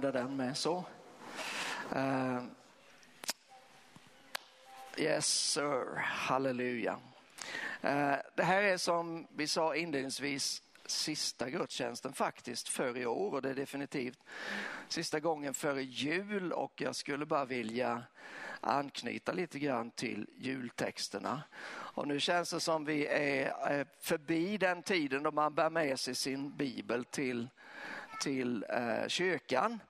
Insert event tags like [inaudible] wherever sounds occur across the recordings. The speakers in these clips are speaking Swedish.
använda den med. Så. Uh, yes sir, halleluja. Uh, det här är som vi sa inledningsvis sista gudstjänsten faktiskt för i år och det är definitivt sista gången före jul och jag skulle bara vilja anknyta lite grann till jultexterna. Och nu känns det som vi är eh, förbi den tiden då man bär med sig sin bibel till till eh, kyrkan.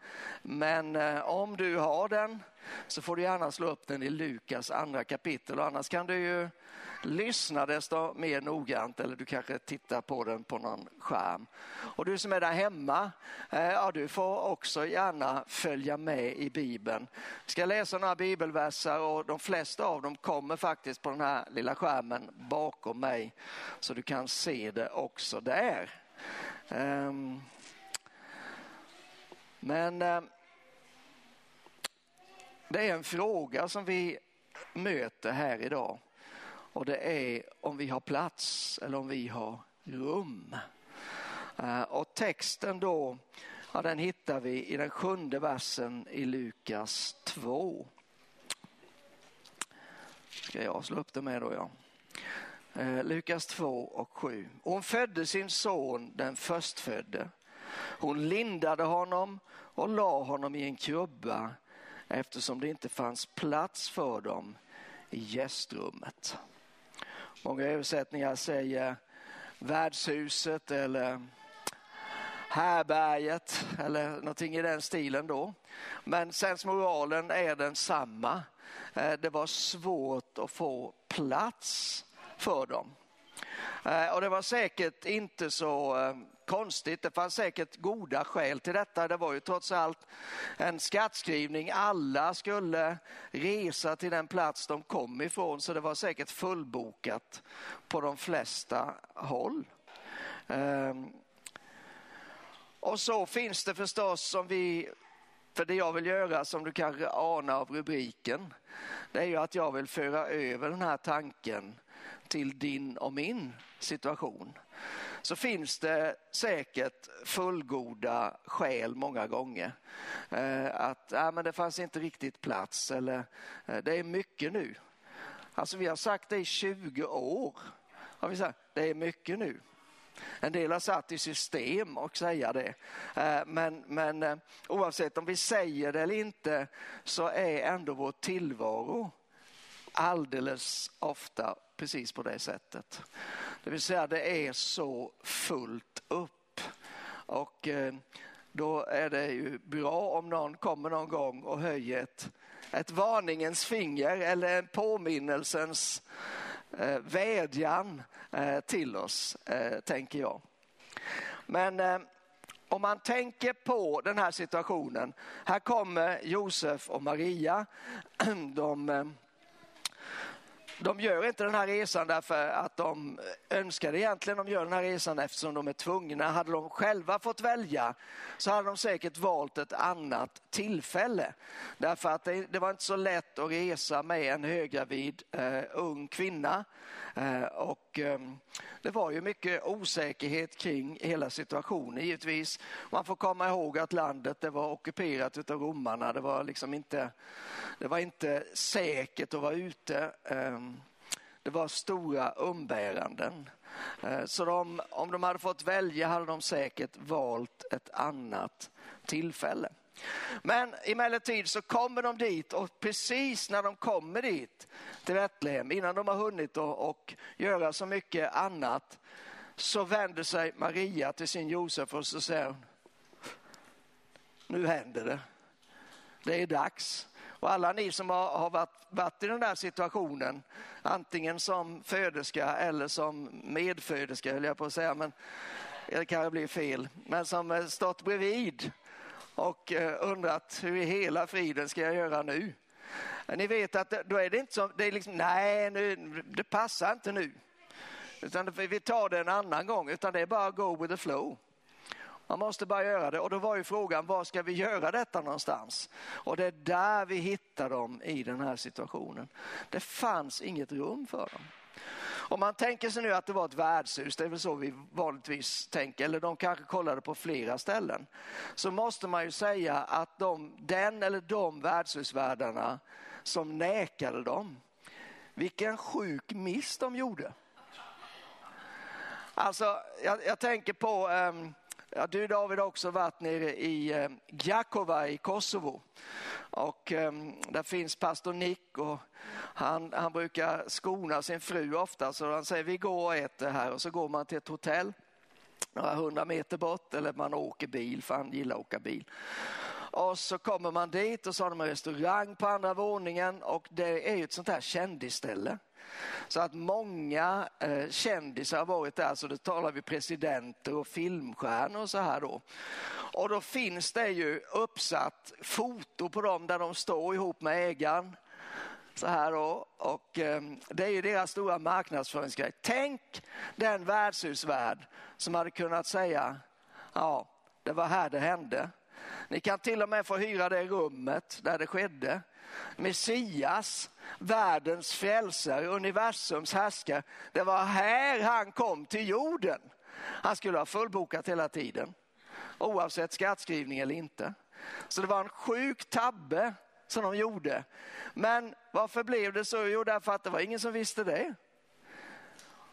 Men eh, om du har den så får du gärna slå upp den i Lukas andra kapitel och annars kan du ju lyssna desto mer noggrant eller du kanske tittar på den på någon skärm. Och du som är där hemma, eh, ja, du får också gärna följa med i Bibeln. Vi ska läsa några bibelverser och de flesta av dem kommer faktiskt på den här lilla skärmen bakom mig så du kan se det också där. Um, men eh, det är en fråga som vi möter här idag och det är om vi har plats eller om vi har rum. Eh, och texten då, ja, den hittar vi i den sjunde versen i Lukas 2. Ska jag slå upp det med då ja. Eh, Lukas 2 och 7. Hon födde sin son den förstfödde hon lindade honom och la honom i en krubba eftersom det inte fanns plats för dem i gästrummet. Många översättningar säger värdshuset eller härberget eller någonting i den stilen då. Men sensmoralen är densamma. Eh, det var svårt att få plats för dem. Eh, och det var säkert inte så eh, konstigt. Det fanns säkert goda skäl till detta. Det var ju trots allt en skattskrivning. Alla skulle resa till den plats de kom ifrån så det var säkert fullbokat på de flesta håll. Ehm, och så finns det förstås som vi för det jag vill göra, som du kanske anar av rubriken, det är ju att jag vill föra över den här tanken till din och min situation så finns det säkert fullgoda skäl många gånger. Eh, att äh, men det fanns inte riktigt plats eller eh, det är mycket nu. Alltså vi har sagt det i 20 år. Har vi sagt, det är mycket nu. En del har satt i system och säga det. Eh, men, men oavsett om vi säger det eller inte så är ändå vår tillvaro alldeles ofta precis på det sättet. Det vill säga det är så fullt upp. Och eh, då är det ju bra om någon kommer någon gång och höjer ett, ett varningens finger eller en påminnelsens eh, vädjan eh, till oss, eh, tänker jag. Men eh, om man tänker på den här situationen, här kommer Josef och Maria. [clears throat] De eh, de gör inte den här resan därför att de önskar egentligen. De gör den här resan eftersom de är tvungna. Hade de själva fått välja så hade de säkert valt ett annat tillfälle. Därför att det, det var inte så lätt att resa med en höggravid eh, ung kvinna. Eh, och eh, det var ju mycket osäkerhet kring hela situationen givetvis. Man får komma ihåg att landet det var ockuperat av romarna. Det var liksom inte, det var inte säkert att vara ute. Ehm, det var stora umbäranden. Eh, så de, om de hade fått välja hade de säkert valt ett annat tillfälle. Men emellertid så kommer de dit och precis när de kommer dit till Betlehem, innan de har hunnit och, och göra så mycket annat, så vänder sig Maria till sin Josef och så säger hon, nu händer det. Det är dags. Och alla ni som har, har varit, varit, i den där situationen, antingen som föderska eller som medföderska höll jag på att säga, men det kanske blir fel, men som eh, stått bredvid och eh, undrat hur i hela friden ska jag göra nu? Ni vet att eh, då är det inte som, det är liksom, nej, nu, det passar inte nu. Utan vi tar det en annan gång, utan det är bara go with the flow. Man måste bara göra det och då var ju frågan var ska vi göra detta någonstans? Och det är där vi hittar dem i den här situationen. Det fanns inget rum för dem. Om man tänker sig nu att det var ett värdshus, det är väl så vi vanligtvis tänker, eller de kanske kollade på flera ställen, så måste man ju säga att de, den eller de värdshusvärdarna som nekade dem, vilken sjuk miss de gjorde. Alltså, jag, jag tänker på, um, ja, du David har också varit nere i Gjakova Jakova i Kosovo. Och um, där finns pastor Nick och han, han brukar skona sin fru ofta så han säger vi går och äter här och så går man till ett hotell några hundra meter bort eller man åker bil för han gillar att åka bil. Och så kommer man dit och så har de en restaurang på andra våningen och det är ju ett sånt här kändisställe. Så att många eh, kändisar har varit där, så det talar vi presidenter och filmstjärnor och så här då. Och då finns det ju uppsatt foto på dem där de står ihop med ägaren. Så här då. Och eh, det är ju deras stora marknadsföringsgrej. Tänk den värdshusvärd som hade kunnat säga, ja, det var här det hände. Ni kan till och med få hyra det rummet där det skedde. Messias, världens frälsare, universums härskare. Det var här han kom till jorden. Han skulle ha fullbokat hela tiden, oavsett skattskrivning eller inte. Så det var en sjuk tabbe som de gjorde. Men varför blev det så? Jo, därför att det var ingen som visste det.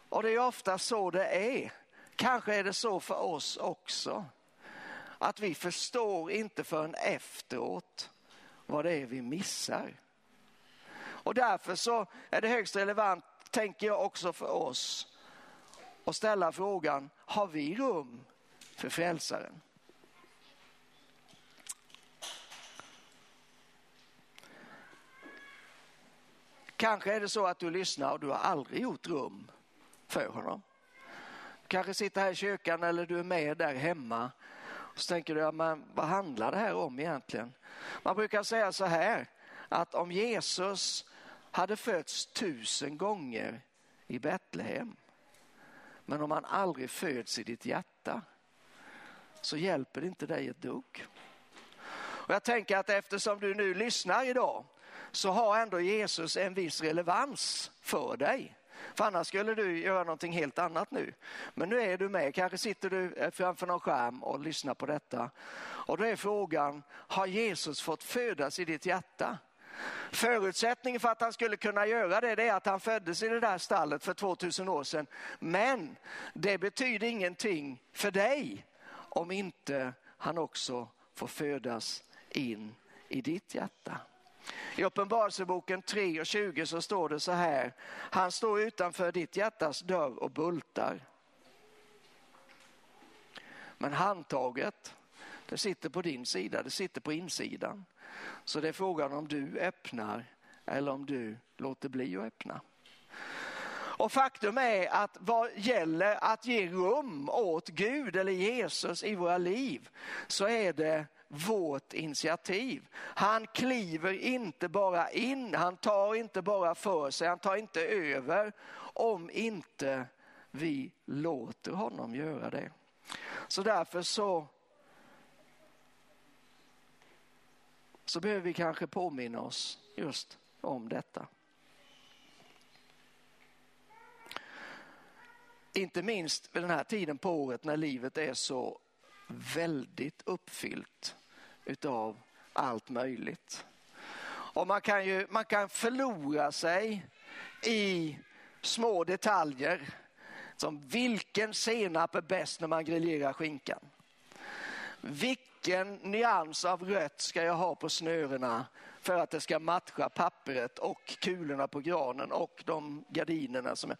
Och det är ofta så det är. Kanske är det så för oss också. Att vi förstår inte förrän efteråt vad det är vi missar. Och därför så är det högst relevant, tänker jag också för oss, att ställa frågan, har vi rum för frälsaren? Kanske är det så att du lyssnar och du har aldrig gjort rum för honom. Du kanske sitter här i kyrkan eller du är med där hemma så tänker du, ja, men vad handlar det här om egentligen? Man brukar säga så här, att om Jesus hade fötts tusen gånger i Betlehem, men om han aldrig föds i ditt hjärta, så hjälper det inte dig ett dugg. Och jag tänker att eftersom du nu lyssnar idag så har ändå Jesus en viss relevans för dig. För annars skulle du göra någonting helt annat nu. Men nu är du med, kanske sitter du eh, framför någon skärm och lyssnar på detta. Och då är frågan, har Jesus fått födas i ditt hjärta? Förutsättningen för att han skulle kunna göra det, det är att han föddes i det där stallet för 2000 år sedan. Men det betyder ingenting för dig om inte han också får födas in i ditt hjärta. I Uppenbarelseboken 3 och 20 så står det så här. Han står utanför ditt hjärtas dörr och bultar. Men handtaget, det sitter på din sida, det sitter på insidan. Så det är frågan om du öppnar eller om du låter bli att öppna. Och faktum är att vad gäller att ge rum åt Gud eller Jesus i våra liv så är det vårt initiativ. Han kliver inte bara in, han tar inte bara för sig, han tar inte över om inte vi låter honom göra det. Så därför så, så behöver vi kanske påminna oss just om detta. Inte minst vid den här tiden på året när livet är så väldigt uppfyllt utav allt möjligt. Och man kan, ju, man kan förlora sig i små detaljer. Som vilken senap är bäst när man grillerar skinkan? Vilken nyans av rött ska jag ha på snörena för att det ska matcha pappret och kulorna på granen och de gardinerna som är...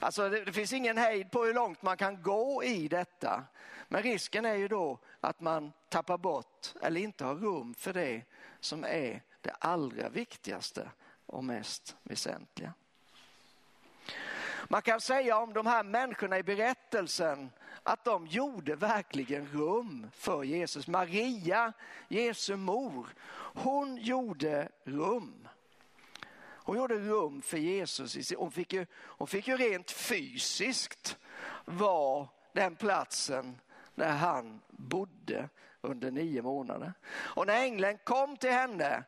Alltså det, det finns ingen hejd på hur långt man kan gå i detta. Men risken är ju då att man tappar bort eller inte har rum för det som är det allra viktigaste och mest väsentliga. Man kan säga om de här människorna i berättelsen att de gjorde verkligen rum för Jesus. Maria, Jesu mor, hon gjorde rum. Hon gjorde rum för Jesus. Hon fick ju, hon fick ju rent fysiskt vara den platsen där han bodde under nio månader. Och när ängeln kom till henne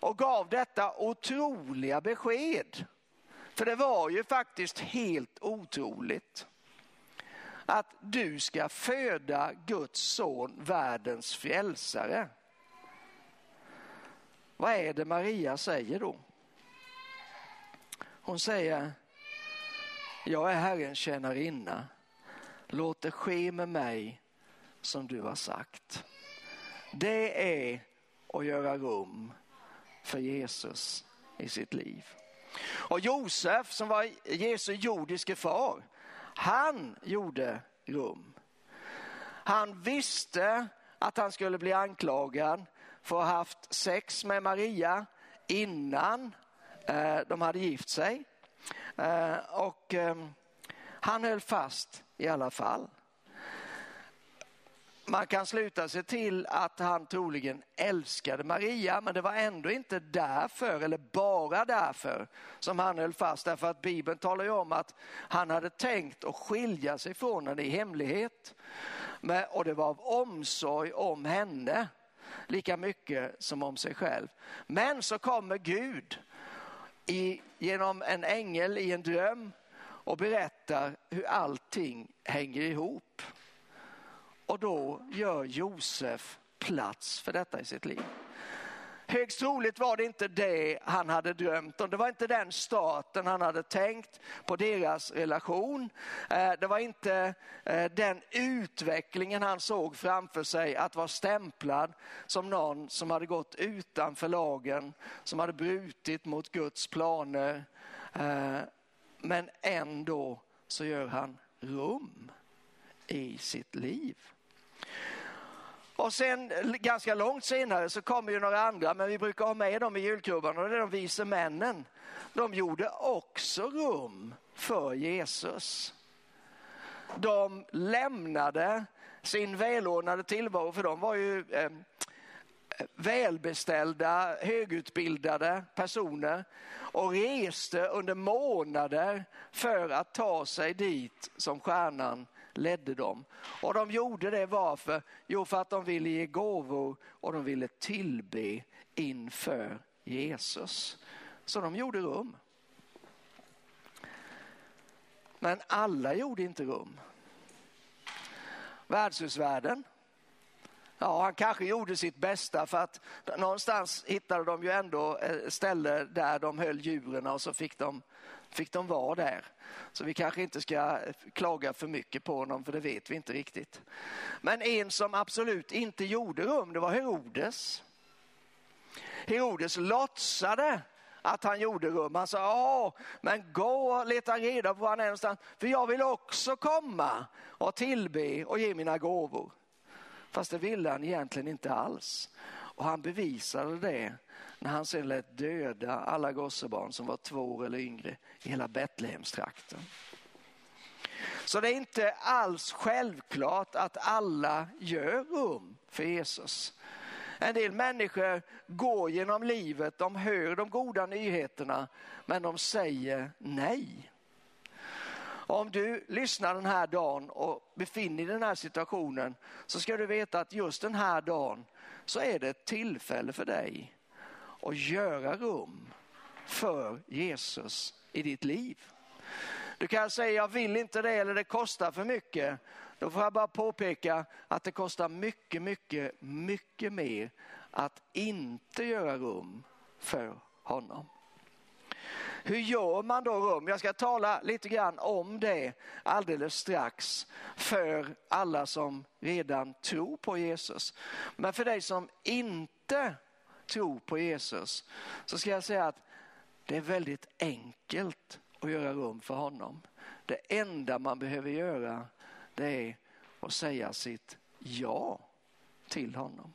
och gav detta otroliga besked För det var ju faktiskt helt otroligt att du ska föda Guds son, världens frälsare. Vad är det Maria säger då? Hon säger, jag är Herrens tjänarinna. Låt det ske med mig som du har sagt. Det är att göra rum för Jesus i sitt liv. Och Josef som var Jesu jordiske far, han gjorde rum. Han visste att han skulle bli anklagad för att ha haft sex med Maria innan eh, de hade gift sig. Eh, och ehm, han höll fast i alla fall. Man kan sluta sig till att han troligen älskade Maria, men det var ändå inte därför, eller bara därför, som han höll fast. Därför att Bibeln talar ju om att han hade tänkt att skilja sig från henne i hemlighet. Och det var av omsorg om henne, lika mycket som om sig själv. Men så kommer Gud i, genom en ängel i en dröm och berättar hur allting hänger ihop. Och då gör Josef plats för detta i sitt liv. Högst troligt var det inte det han hade drömt om. Det var inte den starten han hade tänkt på deras relation. Eh, det var inte eh, den utvecklingen han såg framför sig att vara stämplad som någon som hade gått utanför lagen, som hade brutit mot Guds planer. Eh, men ändå så gör han rum i sitt liv. Och sen ganska långt senare så kommer ju några andra, men vi brukar ha med dem i julkrubban och det är de vise männen. De gjorde också rum för Jesus. De lämnade sin välordnade tillvaro, för de var ju eh, välbeställda, högutbildade personer och reste under månader för att ta sig dit som stjärnan ledde dem. Och de gjorde det varför? Jo, för att de ville ge gåvor och de ville tillbe inför Jesus. Så de gjorde rum. Men alla gjorde inte rum. Värdshusvärden, ja han kanske gjorde sitt bästa för att någonstans hittade de ju ändå eh, ställe där de höll djuren och så fick de fick de vara där. Så vi kanske inte ska klaga för mycket på honom för det vet vi inte riktigt. Men en som absolut inte gjorde rum det var Herodes. Herodes låtsade att han gjorde rum. Han sa, ja men gå och leta reda på var han är någonstans för jag vill också komma och tillbe och ge mina gåvor. Fast det ville han egentligen inte alls. Och han bevisade det när han sen lät döda alla gossebarn som var två år eller yngre i hela Betlehemstrakten. Så det är inte alls självklart att alla gör rum för Jesus. En del människor går genom livet, de hör de goda nyheterna men de säger nej. Om du lyssnar den här dagen och befinner dig i den här situationen så ska du veta att just den här dagen så är det ett tillfälle för dig och göra rum för Jesus i ditt liv. Du kan säga jag vill inte det eller det kostar för mycket. Då får jag bara påpeka att det kostar mycket, mycket, mycket mer att inte göra rum för honom. Hur gör man då rum? Jag ska tala lite grann om det alldeles strax för alla som redan tror på Jesus. Men för dig som inte tro på Jesus så ska jag säga att det är väldigt enkelt att göra rum för honom. Det enda man behöver göra det är att säga sitt ja till honom.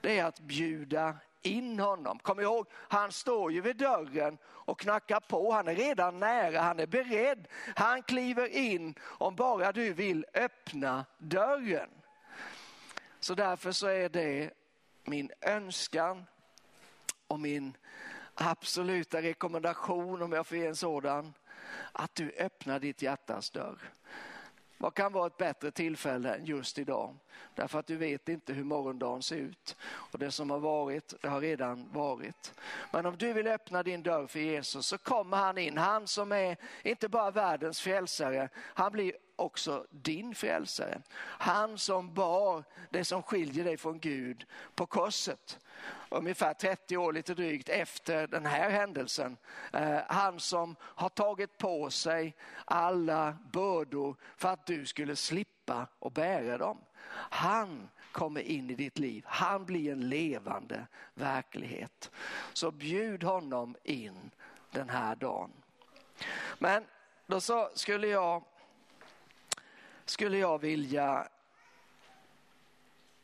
Det är att bjuda in honom. Kom ihåg, han står ju vid dörren och knackar på. Han är redan nära, han är beredd. Han kliver in om bara du vill öppna dörren. Så därför så är det min önskan och min absoluta rekommendation om jag får ge en sådan, att du öppnar ditt hjärtas dörr. Vad kan vara ett bättre tillfälle än just idag? Därför att du vet inte hur morgondagen ser ut. Och det som har varit, det har redan varit. Men om du vill öppna din dörr för Jesus så kommer han in. Han som är inte bara världens frälsare, han blir också din frälsare. Han som bar det som skiljer dig från Gud på korset. Ungefär 30 år lite drygt efter den här händelsen. Eh, han som har tagit på sig alla bördor för att du skulle slippa och bära dem. Han kommer in i ditt liv. Han blir en levande verklighet. Så bjud honom in den här dagen. Men då så skulle jag skulle jag vilja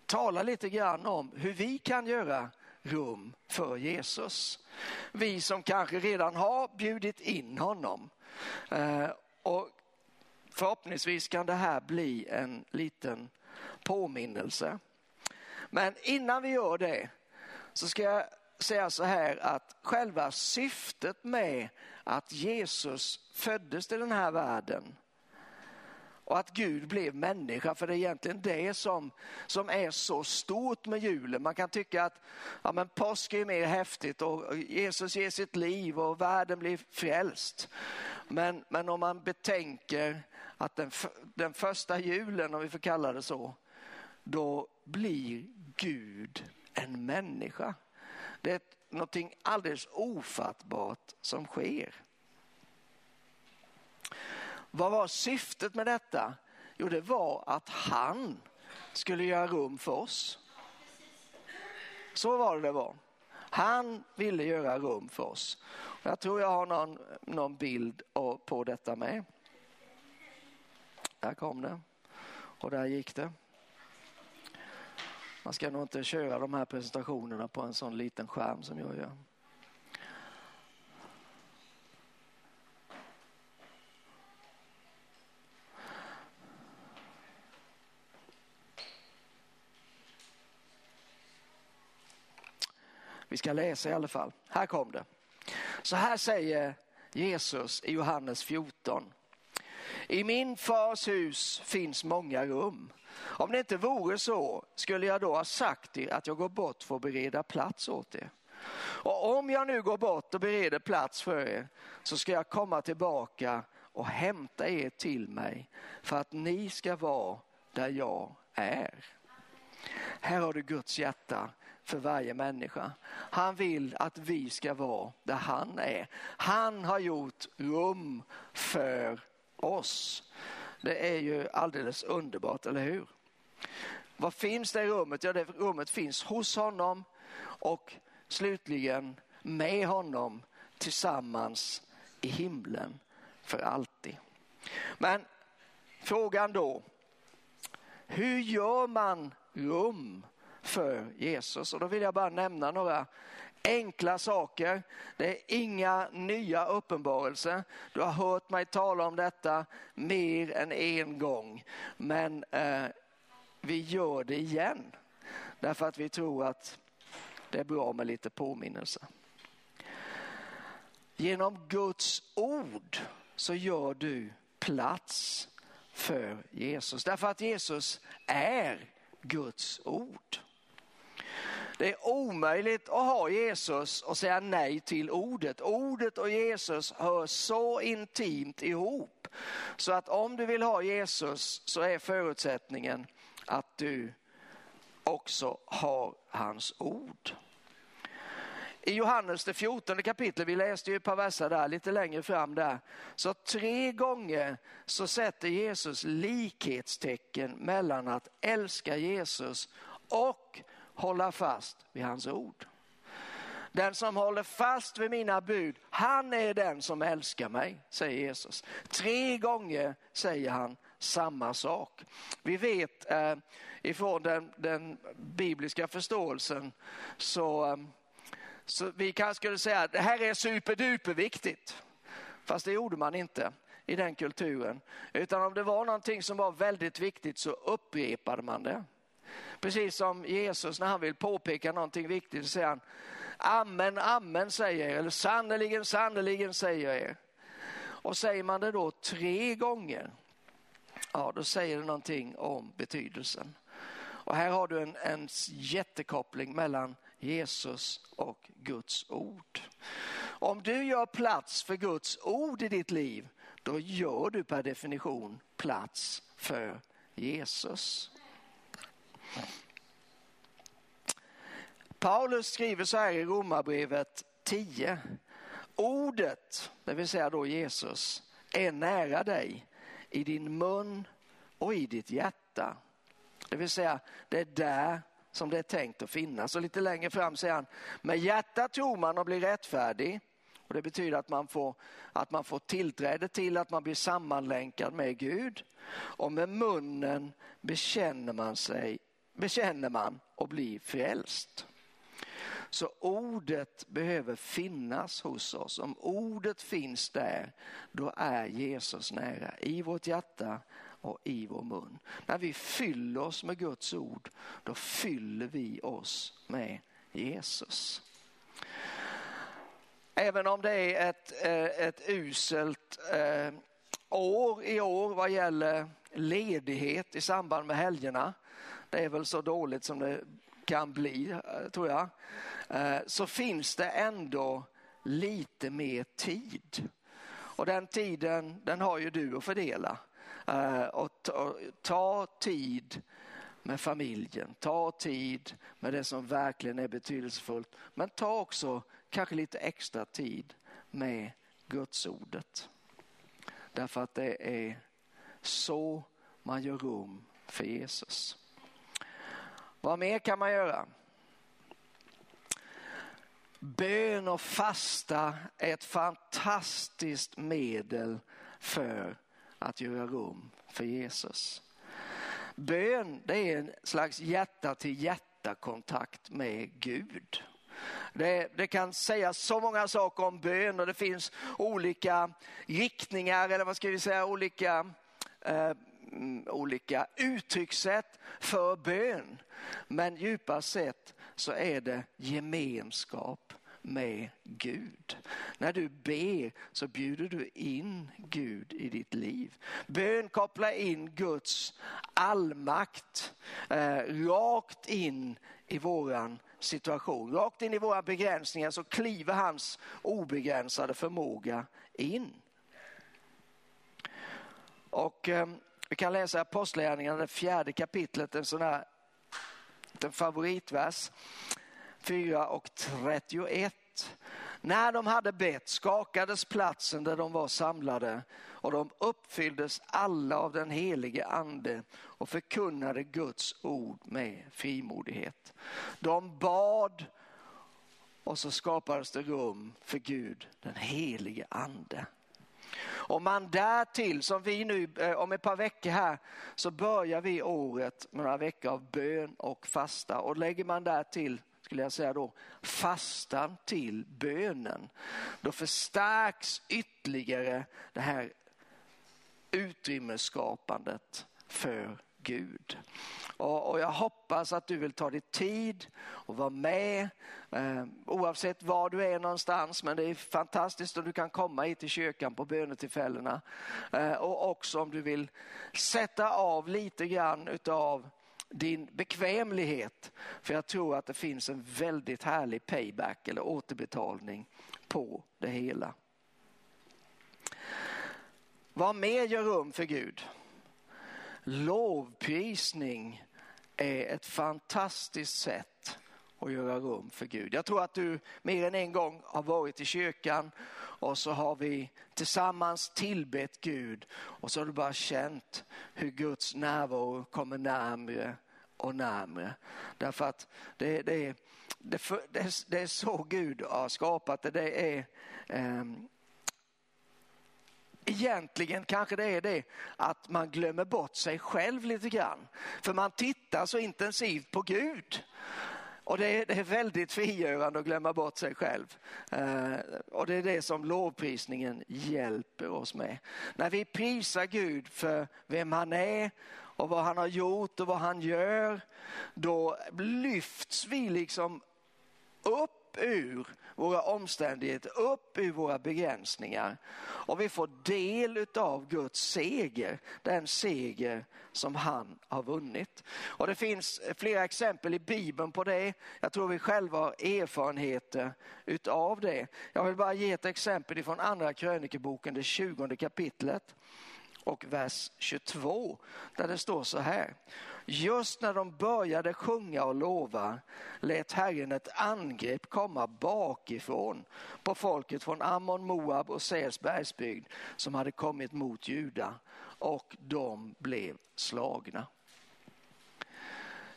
tala lite grann om hur vi kan göra rum för Jesus. Vi som kanske redan har bjudit in honom. Eh, och förhoppningsvis kan det här bli en liten påminnelse. Men innan vi gör det så ska jag säga så här att själva syftet med att Jesus föddes till den här världen och att Gud blev människa, för det är egentligen det som, som är så stort med julen. Man kan tycka att ja, men påsk är mer häftigt och Jesus ger sitt liv och världen blir frälst. Men, men om man betänker att den, den första julen, om vi får kalla det så, då blir Gud en människa. Det är någonting alldeles ofattbart som sker. Vad var syftet med detta? Jo, det var att han skulle göra rum för oss. Så var det det var. Han ville göra rum för oss. Jag tror jag har någon, någon bild på detta med. Där kom det och där gick det. Man ska nog inte köra de här presentationerna på en sån liten skärm som jag gör. Vi ska läsa i alla fall. Här kom det. Så här säger Jesus i Johannes 14. I min fars hus finns många rum. Om det inte vore så skulle jag då ha sagt er att jag går bort för att bereda plats åt er. Och om jag nu går bort och bereder plats för er så ska jag komma tillbaka och hämta er till mig för att ni ska vara där jag är. Här har du Guds hjärta för varje människa. Han vill att vi ska vara där han är. Han har gjort rum för oss. Det är ju alldeles underbart, eller hur? Vad finns det i rummet? Ja, det rummet finns hos honom och slutligen med honom tillsammans i himlen för alltid. Men frågan då, hur gör man rum för Jesus. Och då vill jag bara nämna några enkla saker. Det är inga nya uppenbarelser. Du har hört mig tala om detta mer än en gång. Men eh, vi gör det igen. Därför att vi tror att det är bra med lite påminnelse. Genom Guds ord så gör du plats för Jesus. Därför att Jesus är Guds ord. Det är omöjligt att ha Jesus och säga nej till ordet. Ordet och Jesus hör så intimt ihop. Så att om du vill ha Jesus så är förutsättningen att du också har hans ord. I Johannes det 14 kapitlet, vi läste ju ett par verser där lite längre fram där, så tre gånger så sätter Jesus likhetstecken mellan att älska Jesus och hålla fast vid hans ord. Den som håller fast vid mina bud, han är den som älskar mig, säger Jesus. Tre gånger säger han samma sak. Vi vet eh, ifrån den, den, bibliska förståelsen så, eh, så vi kanske skulle säga att det här är superduper viktigt. Fast det gjorde man inte i den kulturen. Utan om det var någonting som var väldigt viktigt så upprepade man det. Precis som Jesus när han vill påpeka någonting viktigt så säger han Amen, amen säger jag, eller sannerligen, sannerligen säger jag er. Och säger man det då tre gånger ja då säger det någonting om betydelsen. Och här har du en, en jättekoppling mellan Jesus och Guds ord. Om du gör plats för Guds ord i ditt liv, då gör du per definition plats för Jesus. Paulus skriver så här i Romarbrevet 10. Ordet, det vill säga då Jesus, är nära dig i din mun och i ditt hjärta. Det vill säga, det är där som det är tänkt att finnas. Och lite längre fram säger han, med hjärtat tror man och blir rättfärdig. Och det betyder att man, får, att man får tillträde till att man blir sammanlänkad med Gud. Och med munnen bekänner man sig, bekänner man och blir frälst. Så ordet behöver finnas hos oss. Om ordet finns där, då är Jesus nära i vårt hjärta och i vår mun. När vi fyller oss med Guds ord, då fyller vi oss med Jesus. Även om det är ett, eh, ett uselt eh, år i år vad gäller ledighet i samband med helgerna. Det är väl så dåligt som det kan bli, eh, tror jag. Eh, så finns det ändå lite mer tid. Och den tiden, den har ju du att fördela. Eh, och ta tid med familjen, ta tid med det som verkligen är betydelsefullt. Men ta också kanske lite extra tid med Gudsordet. Därför att det är så man gör rum för Jesus. Vad mer kan man göra? Bön och fasta är ett fantastiskt medel för att göra rum för Jesus. Bön det är en slags hjärta till hjärta kontakt med Gud. Det, det, kan sägas så många saker om bön och det finns olika riktningar eller vad ska vi säga, olika, eh, Mm, olika uttryckssätt för bön. Men djupast sett så är det gemenskap med Gud. När du ber så bjuder du in Gud i ditt liv. Bön kopplar in Guds allmakt eh, rakt in i våran situation. Rakt in i våra begränsningar så kliver hans obegränsade förmåga in. Och eh, vi kan läsa Apostlagärningarna, det fjärde kapitlet, en sån här en favoritvers. 4 och 31. När de hade bett skakades platsen där de var samlade och de uppfylldes alla av den helige ande och förkunnade Guds ord med frimodighet. De bad och så skapades det rum för Gud, den helige ande. Om man därtill, som vi nu eh, om ett par veckor här, så börjar vi året med några veckor av bön och fasta och lägger man därtill skulle jag säga då, fastan till bönen. Då förstärks ytterligare det här utrymmesskapandet för Gud. Och, och, jag hoppas att du vill ta dig tid och vara med eh, oavsett var du är någonstans. Men det är fantastiskt om du kan komma hit till kyrkan på bönetillfällena. Eh, och också om du vill sätta av lite grann utav din bekvämlighet. För jag tror att det finns en väldigt härlig payback eller återbetalning på det hela. Vad mer gör rum för Gud? Lovprisning är ett fantastiskt sätt att göra rum för Gud. Jag tror att du mer än en gång har varit i kyrkan och så har vi tillsammans tillbett Gud och så har du bara känt hur Guds närvaro kommer närmre och närmre. Därför att det, det, det, det, det är så Gud har skapat det. Det är eh, Egentligen kanske det är det att man glömmer bort sig själv lite grann. För man tittar så intensivt på Gud. Och det är, det är väldigt frigörande att glömma bort sig själv. Eh, och det är det som lovprisningen hjälper oss med. När vi prisar Gud för vem han är och vad han har gjort och vad han gör, då lyfts vi liksom upp upp ur våra omständigheter, upp ur våra begränsningar och vi får del av Guds seger, den seger som han har vunnit. Och det finns flera exempel i Bibeln på det. Jag tror vi själva har erfarenheter utav det. Jag vill bara ge ett exempel ifrån andra krönikeboken, det 20 kapitlet och vers 22 där det står så här. Just när de började sjunga och lova lät Herren ett angrepp komma bakifrån på folket från Ammon, Moab och Säls bergsbygd som hade kommit mot Juda och de blev slagna.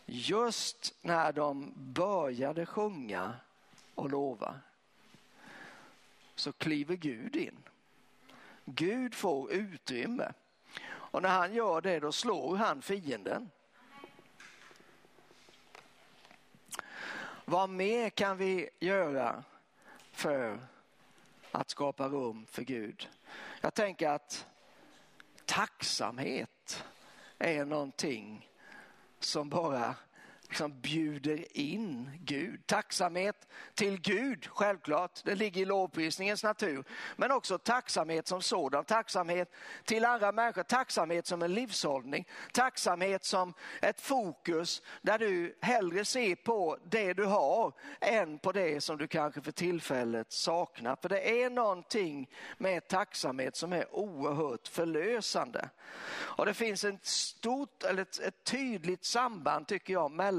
Just när de började sjunga och lova så kliver Gud in. Gud får utrymme och när han gör det då slår han fienden. Vad mer kan vi göra för att skapa rum för Gud? Jag tänker att tacksamhet är någonting som bara liksom bjuder in Gud. Tacksamhet till Gud, självklart, det ligger i lovprisningens natur. Men också tacksamhet som sådan, tacksamhet till andra människor, tacksamhet som en livshållning, tacksamhet som ett fokus där du hellre ser på det du har än på det som du kanske för tillfället saknar. För det är någonting med tacksamhet som är oerhört förlösande. Och det finns ett stort, eller ett, ett tydligt samband tycker jag mellan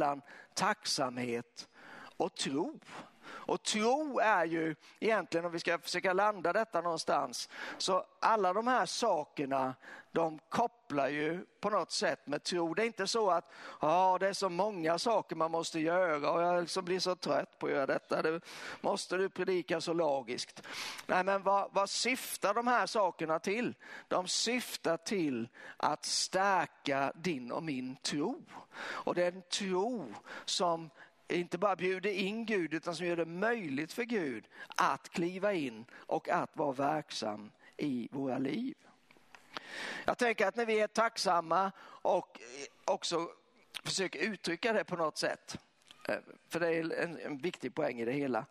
tacksamhet och tro. Och tro är ju egentligen, om vi ska försöka landa detta någonstans, så alla de här sakerna de kopplar ju på något sätt med tro. Det är inte så att ah, det är så många saker man måste göra och jag liksom blir så trött på att göra detta. Det måste du predika så logiskt. Nej, men vad, vad syftar de här sakerna till? De syftar till att stärka din och min tro. Och det är en tro som inte bara bjuder in Gud utan som gör det möjligt för Gud att kliva in och att vara verksam i våra liv. Jag tänker att när vi är tacksamma och också försöker uttrycka det på något sätt, eh, för det är en, en, viktig poäng i det hela.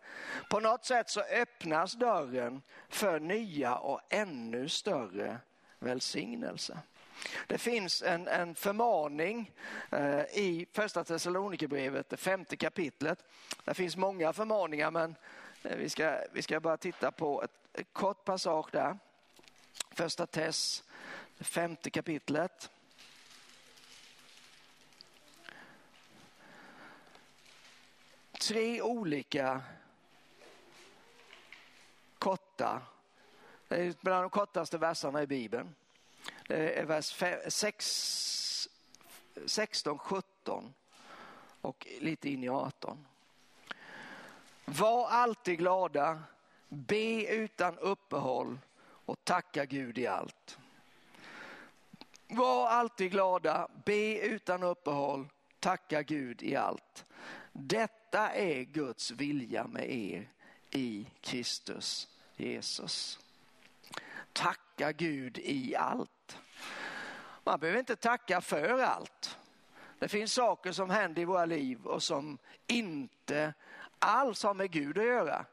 På något sätt så öppnas dörren för nya och ännu större välsignelse. Det finns en, en förmaning eh, i första Thessalonikerbrevet, det femte kapitlet. Det finns många förmaningar men eh, vi, ska, vi ska bara titta på ett, ett kort passage där. Första Tess, det femte kapitlet. Tre olika korta, det är bland de kortaste verserna i Bibeln. Det är vers 6, 16, 17 och lite in i 18. Var alltid glada, be utan uppehåll och tacka Gud i allt. Var alltid glada, be utan uppehåll, tacka Gud i allt. Detta är Guds vilja med er i Kristus Jesus. Tacka Gud i allt. Man behöver inte tacka för allt. Det finns saker som händer i våra liv och som inte alls har med Gud att göra.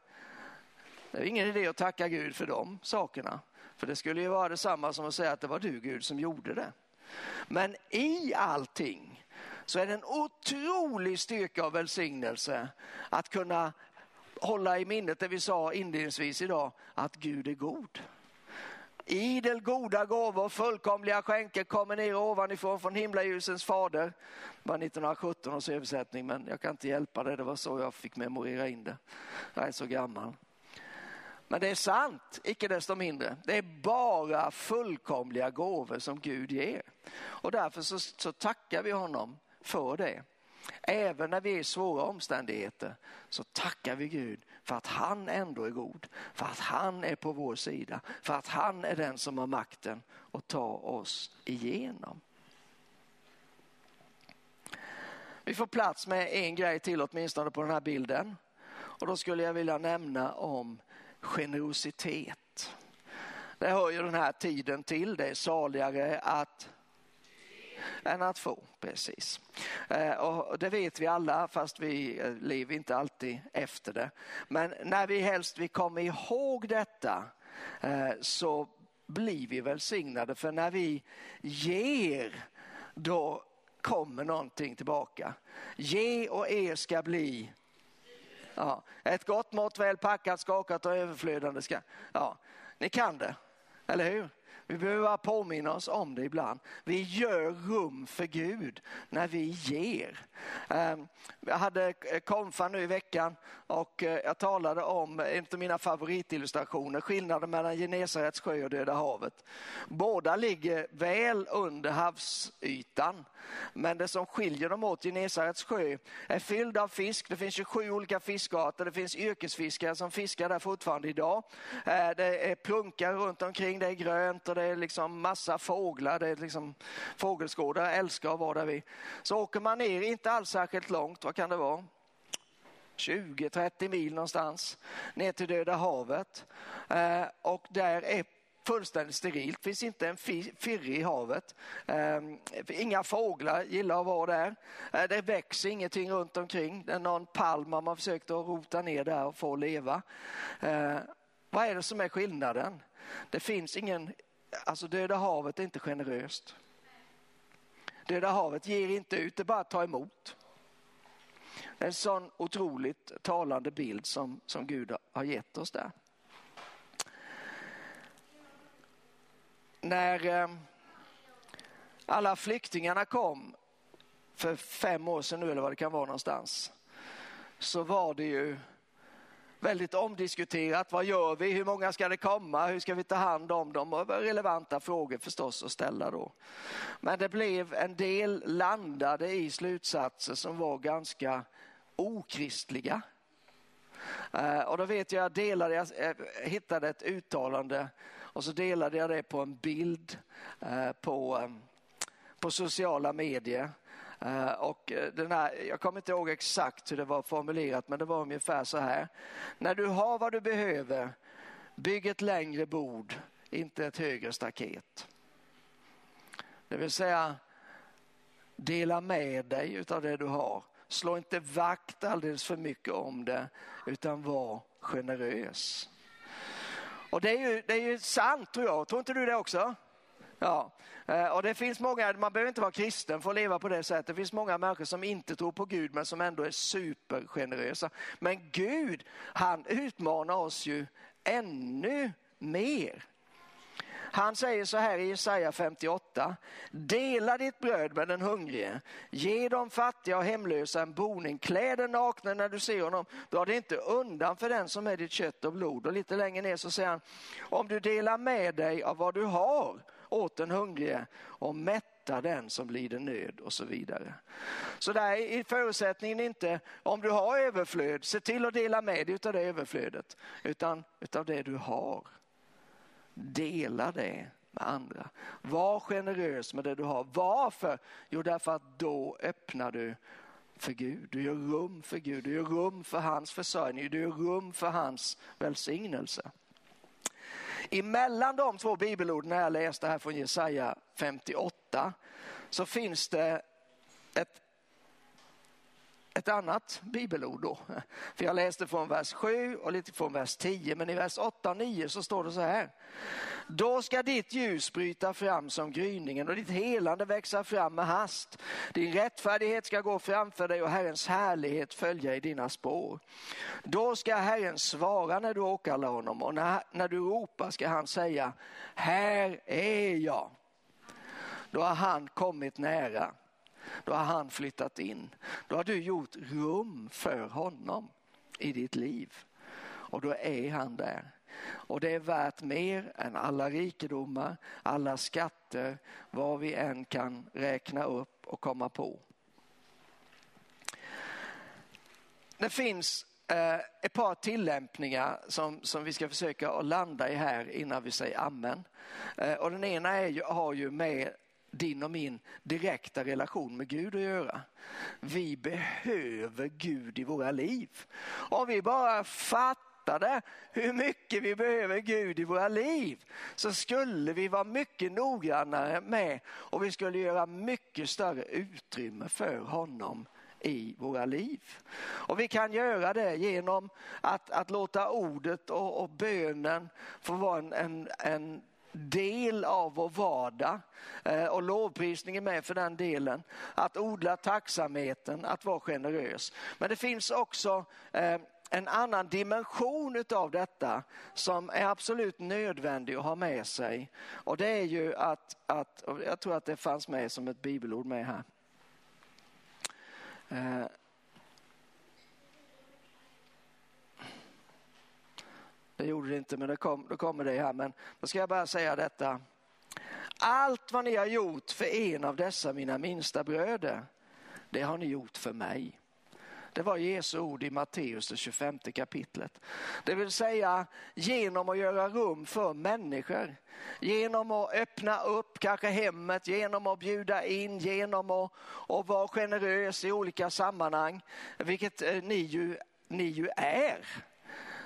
Det är ingen idé att tacka Gud för de sakerna. För det skulle ju vara detsamma som att säga att det var du Gud som gjorde det. Men i allting så är det en otrolig styrka och välsignelse att kunna hålla i minnet det vi sa inledningsvis idag, att Gud är god. Idel goda gåvor, fullkomliga skänker kommer ner ovanifrån från himlaljusens fader. Det var 1917 års översättning men jag kan inte hjälpa det, det var så jag fick memorera in det. Jag är så gammal. Men det är sant, icke desto mindre. Det är bara fullkomliga gåvor som Gud ger. Och därför så, så tackar vi honom för det. Även när vi är i svåra omständigheter så tackar vi Gud för att han ändå är god, för att han är på vår sida, för att han är den som har makten att ta oss igenom. Vi får plats med en grej till åtminstone på den här bilden och då skulle jag vilja nämna om generositet. Det hör ju den här tiden till, det är saligare att än att få. Precis. Eh, och det vet vi alla fast vi eh, lever inte alltid efter det. Men när vi helst vi kommer ihåg detta eh, så blir vi välsignade för när vi ger då kommer någonting tillbaka. Ge och er ska bli Ja, ett gott mått väl packat, skakat och överflödande ska... Ja, ni kan det, eller hur? Vi behöver bara påminna oss om det ibland. Vi gör rum för Gud när vi ger. Ehm, jag hade konfa nu i veckan och eh, jag talade om en av mina favoritillustrationer, skillnaden mellan Genesarets sjö och Döda havet. Båda ligger väl under havsytan, men det som skiljer dem åt, Genesarets sjö, är fylld av fisk. Det finns 27 olika fiskarter, det finns yrkesfiskare som fiskar där fortfarande idag. Eh, det är plunkar runt omkring, det är grönt och det är liksom massa fåglar. Det är liksom fågelskådare älskar att vara där vid. Så åker man ner, inte alls särskilt långt, vad kan det vara? 20-30 mil någonstans ner till Döda havet. Eh, och där är fullständigt sterilt, finns inte en firre i havet. Eh, inga fåglar gillar att vara där. Eh, det växer ingenting runt omkring. Det är någon palm man har försökt att rota ner där och få leva. Eh, vad är det som är skillnaden? Det finns ingen, alltså Döda havet är inte generöst. Döda havet ger inte ut, det är bara att ta emot. En sån otroligt talande bild som, som Gud har gett oss där. När eh, alla flyktingarna kom för fem år sedan nu eller vad det kan vara någonstans så var det ju väldigt omdiskuterat. Vad gör vi? Hur många ska det komma? Hur ska vi ta hand om dem? Och relevanta frågor förstås att ställa då. Men det blev en del landade i slutsatser som var ganska okristliga. Eh, och då vet jag, jag delade, jag eh, hittade ett uttalande och så delade jag det på en bild eh, på, på sociala medier. Eh, och eh, den här, jag kommer inte ihåg exakt hur det var formulerat men det var ungefär så här. När du har vad du behöver, bygg ett längre bord, inte ett högre staket. Det vill säga, dela med dig av det du har. Slå inte vakt alldeles för mycket om det utan var generös. Och det är ju, det är ju sant tror jag, tror inte du det också? Ja, eh, och det finns många, man behöver inte vara kristen för att leva på det sättet. Det finns många människor som inte tror på Gud men som ändå är supergenerösa. Men Gud, han utmanar oss ju ännu mer. Han säger så här i Jesaja 58. Dela ditt bröd med den hungrige. Ge de fattiga och hemlösa en boning. Klä den nakne när du ser honom. Dra det inte undan för den som är ditt kött och blod. Och lite längre ner så säger han. Om du delar med dig av vad du har åt den hungrige och mätta den som lider nöd och så vidare. Så där är förutsättningen inte om du har överflöd, se till att dela med dig av det överflödet, utan utav det du har. Dela det med andra. Var generös med det du har. Varför? Jo, därför att då öppnar du för Gud. Du gör rum för Gud, du gör rum för hans försörjning, du gör rum för hans välsignelse. Emellan de två bibelorden jag läste här från Jesaja 58 så finns det ett, ett annat bibelord då. För jag läste från vers 7 och lite från vers 10 men i vers 8 och 9 så står det så här. Då ska ditt ljus bryta fram som gryningen och ditt helande växa fram med hast. Din rättfärdighet ska gå framför dig och Herrens härlighet följa i dina spår. Då ska Herren svara när du åkallar honom och när, när du ropar ska han säga, här är jag. Då har han kommit nära. Då har han flyttat in. Då har du gjort rum för honom i ditt liv. Och då är han där. Och det är värt mer än alla rikedomar, alla skatter, vad vi än kan räkna upp och komma på. Det finns eh, ett par tillämpningar som, som vi ska försöka att landa i här innan vi säger amen. Eh, och den ena är ju, har ju med din och min direkta relation med Gud att göra. Vi behöver Gud i våra liv. Om vi bara fattade hur mycket vi behöver Gud i våra liv så skulle vi vara mycket noggrannare med och vi skulle göra mycket större utrymme för honom i våra liv. Och vi kan göra det genom att, att låta ordet och, och bönen få vara en, en, en del av vår vardag eh, Och lovprisning är med för den delen. Att odla tacksamheten, att vara generös. Men det finns också eh, en annan dimension av detta som är absolut nödvändig att ha med sig. Och det är ju att, att jag tror att det fanns med som ett bibelord med här. Eh, det gjorde det inte, men det kom, då kommer det här. Men då ska jag bara säga detta. Allt vad ni har gjort för en av dessa mina minsta bröder, det har ni gjort för mig. Det var Jesu ord i Matteus, det 25 kapitlet. Det vill säga genom att göra rum för människor. Genom att öppna upp kanske hemmet, genom att bjuda in, genom att, att vara generös i olika sammanhang, vilket eh, ni ju, ni ju är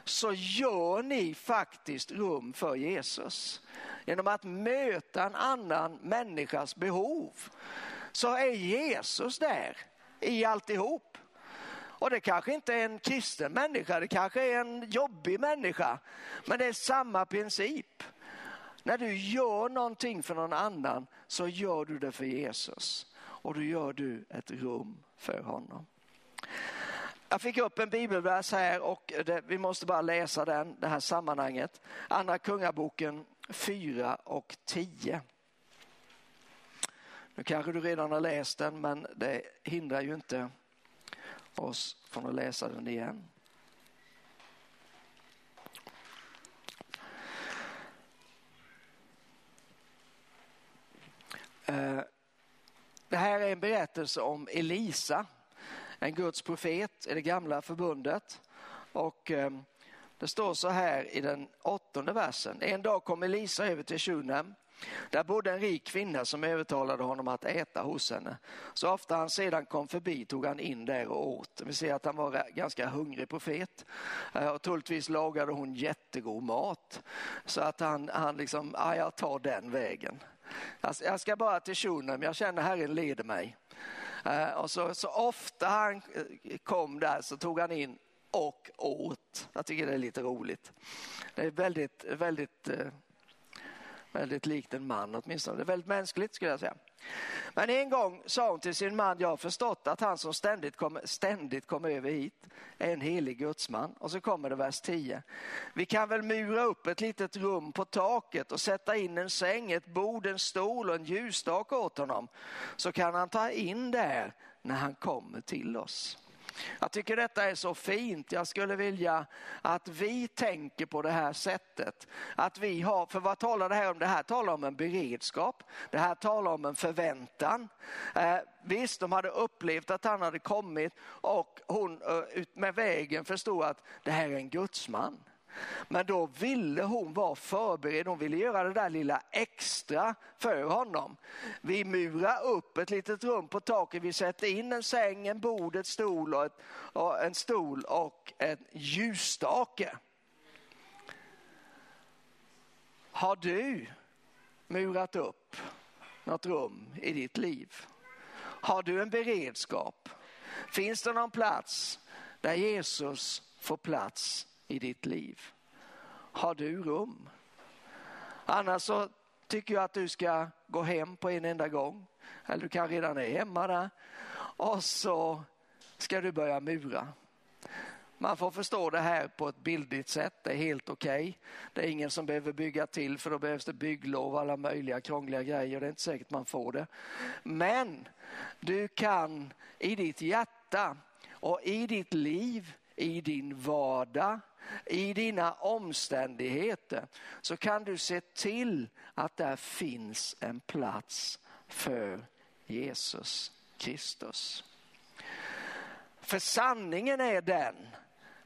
så gör ni faktiskt rum för Jesus. Genom att möta en annan människas behov så är Jesus där i alltihop. Och det kanske inte är en kristen människa, det kanske är en jobbig människa. Men det är samma princip. När du gör någonting för någon annan så gör du det för Jesus. Och då gör du ett rum för honom. Jag fick upp en bibelvers här och det, vi måste bara läsa den, det här sammanhanget. Andra Kungaboken 4 och 10. Nu kanske du redan har läst den men det hindrar ju inte oss från att läsa den igen. Eh, det här är en berättelse om Elisa, en Guds profet i det gamla förbundet. Och ehm, det står så här i den åttonde versen. En dag kom Elisa över till Shunem där bodde en rik kvinna som övertalade honom att äta hos henne. Så ofta han sedan kom förbi tog han in där och åt. Vi ser att han var ganska hungrig profet. Eh, och troligtvis lagade hon jättegod mat. Så att han, han liksom, ja, jag tar den vägen. Jag ska bara till Shunem, jag känner Herren leder mig. Eh, och så, så ofta han eh, kom där så tog han in och åt. Jag tycker det är lite roligt. Det är väldigt, väldigt eh, Väldigt likt en man åtminstone. Det är väldigt mänskligt skulle jag säga. Men en gång sa hon till sin man, jag har förstått att han som ständigt kommer ständigt kom över hit är en helig gudsman. Och så kommer det vers 10. Vi kan väl mura upp ett litet rum på taket och sätta in en säng, ett bord, en stol och en ljusstake åt honom. Så kan han ta in där när han kommer till oss. Jag tycker detta är så fint. Jag skulle vilja att vi tänker på det här sättet. Att vi har, för vad talar det här om? Det här talar om en beredskap. Det här talar om en förväntan. Eh, visst, de hade upplevt att han hade kommit och hon eh, med vägen förstod att det här är en gudsman. Men då ville hon vara förberedd, hon ville göra det där lilla extra för honom. Vi murar upp ett litet rum på taket, vi sätter in en säng, en bord, ett stol och, ett, och en stol och en ljusstake. Har du murat upp något rum i ditt liv? Har du en beredskap? Finns det någon plats där Jesus får plats i ditt liv? Har du rum? Annars så tycker jag att du ska gå hem på en enda gång. Eller du kan redan är hemma där. Och så ska du börja mura. Man får förstå det här på ett bildligt sätt, det är helt okej. Okay. Det är ingen som behöver bygga till för då behövs det bygglov och alla möjliga krångliga grejer. Det är inte säkert man får det. Men du kan i ditt hjärta och i ditt liv, i din vardag, i dina omständigheter så kan du se till att där finns en plats för Jesus Kristus. För sanningen är den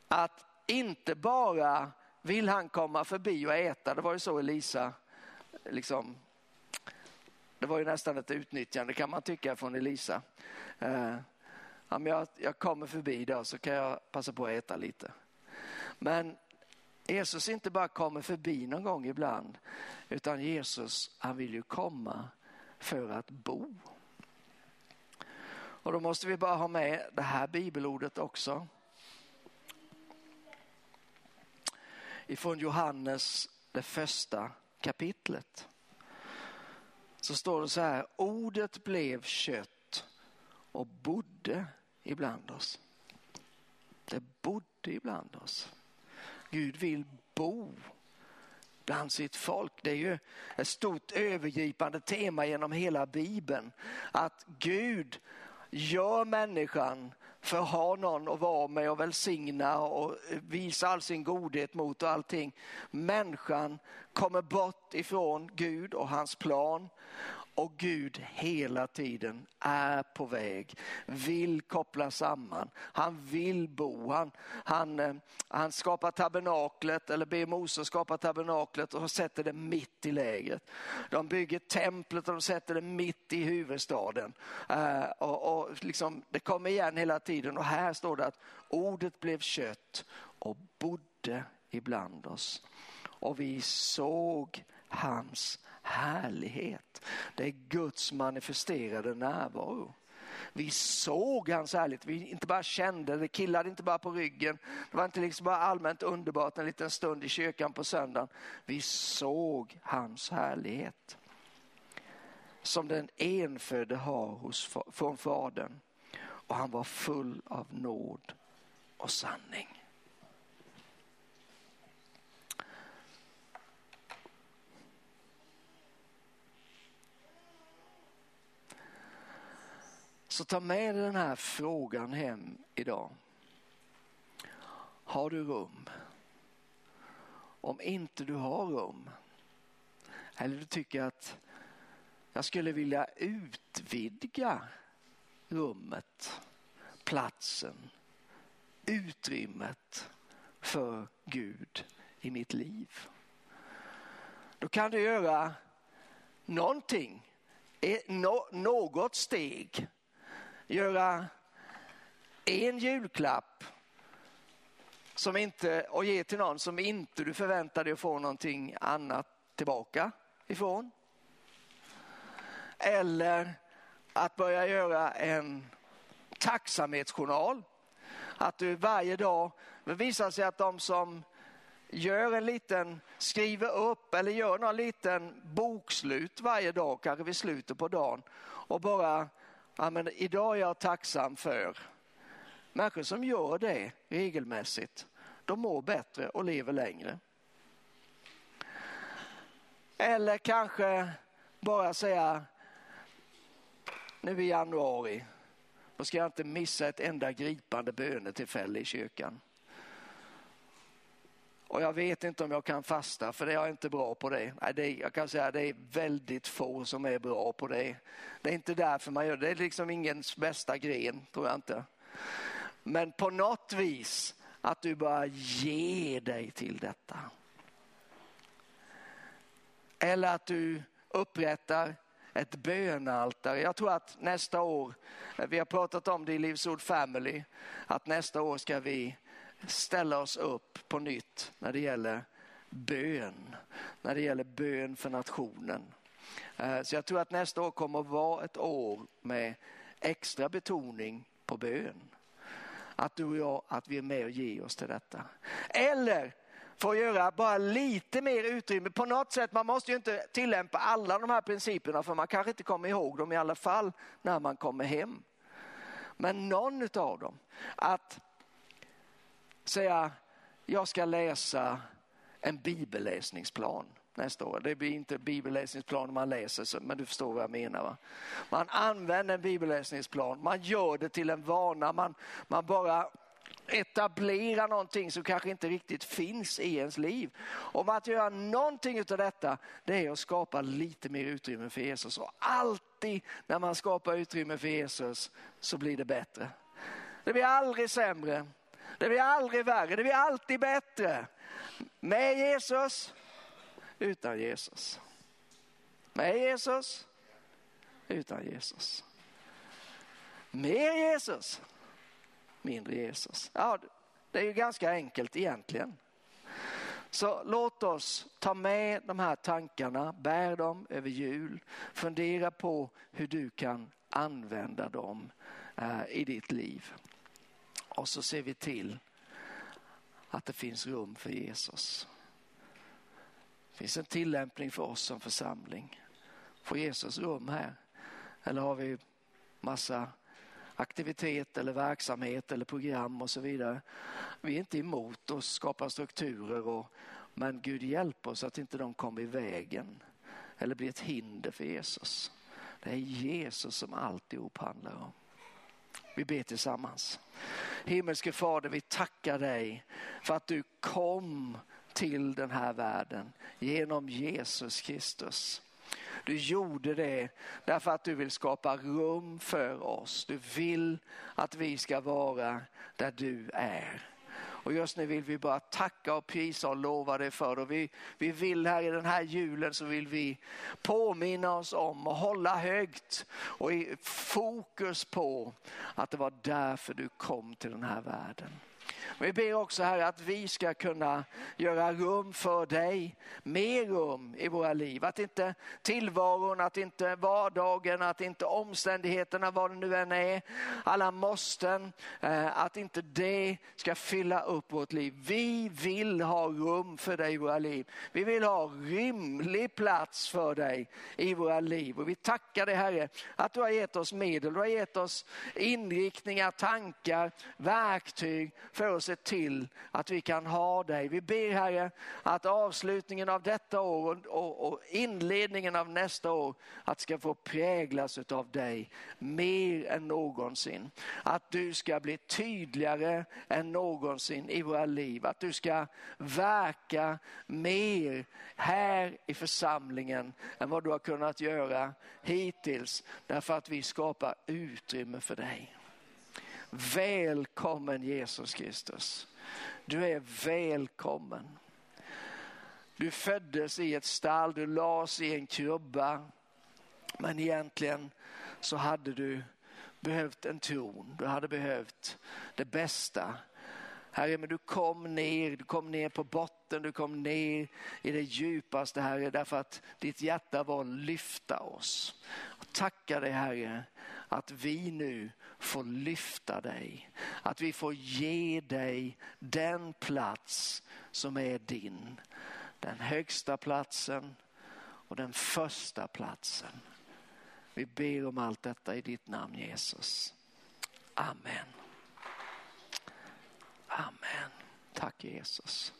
att inte bara vill han komma förbi och äta, det var ju så Elisa, liksom, det var ju nästan ett utnyttjande kan man tycka från Elisa. Eh, Eh, jag, jag kommer förbi då så kan jag passa på att äta lite. Men Jesus inte bara kommer förbi någon gång ibland, utan Jesus han vill ju komma för att bo. Och då måste vi bara ha med det här bibelordet också. Ifrån Johannes, det första kapitlet. Så står det så här, ordet blev kött och bodde ibland oss. Det bodde ibland oss. Gud vill bo bland sitt folk. Det är ju ett stort övergripande tema genom hela Bibeln. Att Gud gör människan för att ha någon att vara med och välsigna och visa all sin godhet mot och allting. Människan kommer bort ifrån Gud och hans plan och Gud hela tiden är på väg, vill koppla samman, han vill bo. Han, han, eh, han skapar tabernaklet, eller ber Mose skapa tabernaklet och sätter det mitt i lägret. De bygger templet och de sätter det mitt i huvudstaden. Eh, och, och liksom, det kommer igen hela tiden och här står det att ordet blev kött och bodde ibland oss. Och vi såg hans härlighet. Det är Guds manifesterade närvaro. Vi såg hans härlighet, vi inte bara kände det, killade inte bara på ryggen. Det var inte liksom bara allmänt underbart en liten stund i kyrkan på söndagen. Vi såg hans härlighet. Som den enfödde har hos, från Fadern. Och han var full av nåd och sanning. Så ta med dig den här frågan hem idag. Har du rum? Om inte du har rum, eller du tycker att jag skulle vilja utvidga rummet, platsen, utrymmet för Gud i mitt liv. Då kan du göra någonting, eh, något steg göra en julklapp som inte, och ge till någon som inte du förväntar dig att få någonting annat tillbaka ifrån. Eller att börja göra en tacksamhetsjournal. Att du varje dag, det visar sig att de som gör en liten, skriver upp eller gör någon liten bokslut varje dag, kanske vid slutet på dagen och bara ja, men idag är jag tacksam för. Människor som gör det regelmässigt, de mår bättre och lever längre. Eller kanske bara säga, nu i januari, då ska jag inte missa ett enda gripande bönetillfälle i kyrkan. Och jag vet inte om jag kan fasta för jag är inte bra på det. Nej, det jag kan säga att det är väldigt få som är bra på det. Det är inte därför man gör det. Det är liksom ingens bästa gren, tror jag inte. Men på något vis att du bara ger dig till detta. Eller att du upprättar ett bönaltare. Jag tror att nästa år, vi har pratat om det i Livsord Family, att nästa år ska vi ställa oss upp på nytt när det gäller bön, när det gäller bön för nationen. Eh, så jag tror att nästa år kommer att vara ett år med extra betoning på bön. Att du och jag, att vi är med och ger oss till detta. Eller för att göra bara lite mer utrymme. På något sätt, man måste ju inte tillämpa alla de här principerna för man kanske inte kommer ihåg dem i alla fall när man kommer hem. Men någon av dem. Att säga, jag ska läsa en bibelläsningsplan nästa år. Det blir inte bibelläsningsplan man läser, men du förstår vad jag menar. Va? Man använder en bibelläsningsplan, man gör det till en vana, man, man bara etablerar någonting som kanske inte riktigt finns i ens liv. Om att göra någonting av detta, det är att skapa lite mer utrymme för Jesus. Och alltid när man skapar utrymme för Jesus så blir det bättre. Det blir aldrig sämre, det blir aldrig värre, det blir alltid bättre. Med Jesus, utan Jesus. Med Jesus, utan Jesus. Mer Jesus, mindre Jesus. Ja, det är ju ganska enkelt egentligen. Så låt oss ta med de här tankarna, bär dem över jul, fundera på hur du kan använda dem eh, i ditt liv. Och så ser vi till att det finns rum för Jesus. Det finns en tillämpning för oss som församling. Får Jesus rum här? Eller har vi massa aktivitet eller verksamhet eller program och så vidare. Vi är inte emot att skapa strukturer, och, men Gud hjälp oss att inte de kommer i vägen eller blir ett hinder för Jesus. Det är Jesus som alltihop handlar om. Vi ber tillsammans. Himmelske Fader, vi tackar dig för att du kom till den här världen genom Jesus Kristus. Du gjorde det därför att du vill skapa rum för oss. Du vill att vi ska vara där du är. Och just nu vill vi bara tacka och prisa och lova dig för och vi, vi vill här i den här julen så vill vi påminna oss om och hålla högt och i fokus på att det var därför du kom till den här världen. Vi ber också här att vi ska kunna göra rum för dig, mer rum i våra liv. Att inte tillvaron, att inte vardagen, att inte omständigheterna, vad det nu än är, alla måsten, eh, att inte det ska fylla upp vårt liv. Vi vill ha rum för dig i våra liv. Vi vill ha rimlig plats för dig i våra liv. Och vi tackar dig Herre att du har gett oss medel, du har gett oss inriktningar, tankar, verktyg för och se till att vi kan ha dig. Vi ber Herre att avslutningen av detta år och, och inledningen av nästa år att ska få präglas av dig mer än någonsin. Att du ska bli tydligare än någonsin i våra liv. Att du ska verka mer här i församlingen än vad du har kunnat göra hittills. Därför att vi skapar utrymme för dig. Välkommen Jesus Kristus. Du är välkommen. Du föddes i ett stall, du lades i en krubba. Men egentligen så hade du behövt en tron, du hade behövt det bästa. Herre, men du kom ner, du kom ner på botten, du kom ner i det djupaste Herre, därför att ditt hjärta var att lyfta oss. Och tacka dig Herre, att vi nu får lyfta dig. Att vi får ge dig den plats som är din. Den högsta platsen och den första platsen. Vi ber om allt detta i ditt namn Jesus. Amen. Amen. Tack Jesus.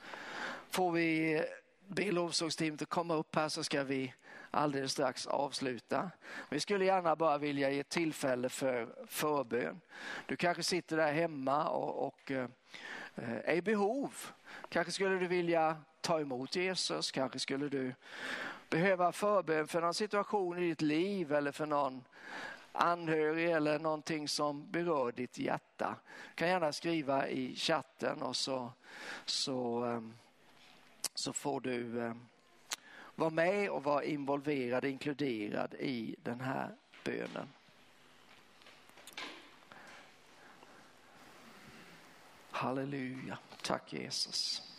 Får vi be lovsångsteamet att komma upp här så ska vi alldeles strax avsluta. Vi skulle gärna bara vilja ge tillfälle för förbön. Du kanske sitter där hemma och, och eh, är i behov. Kanske skulle du vilja ta emot Jesus, kanske skulle du behöva förbön för någon situation i ditt liv eller för någon anhörig eller någonting som berör ditt hjärta. Du kan gärna skriva i chatten och så, så, eh, så får du eh, var med och var involverad, inkluderad i den här bönen. Halleluja, tack Jesus.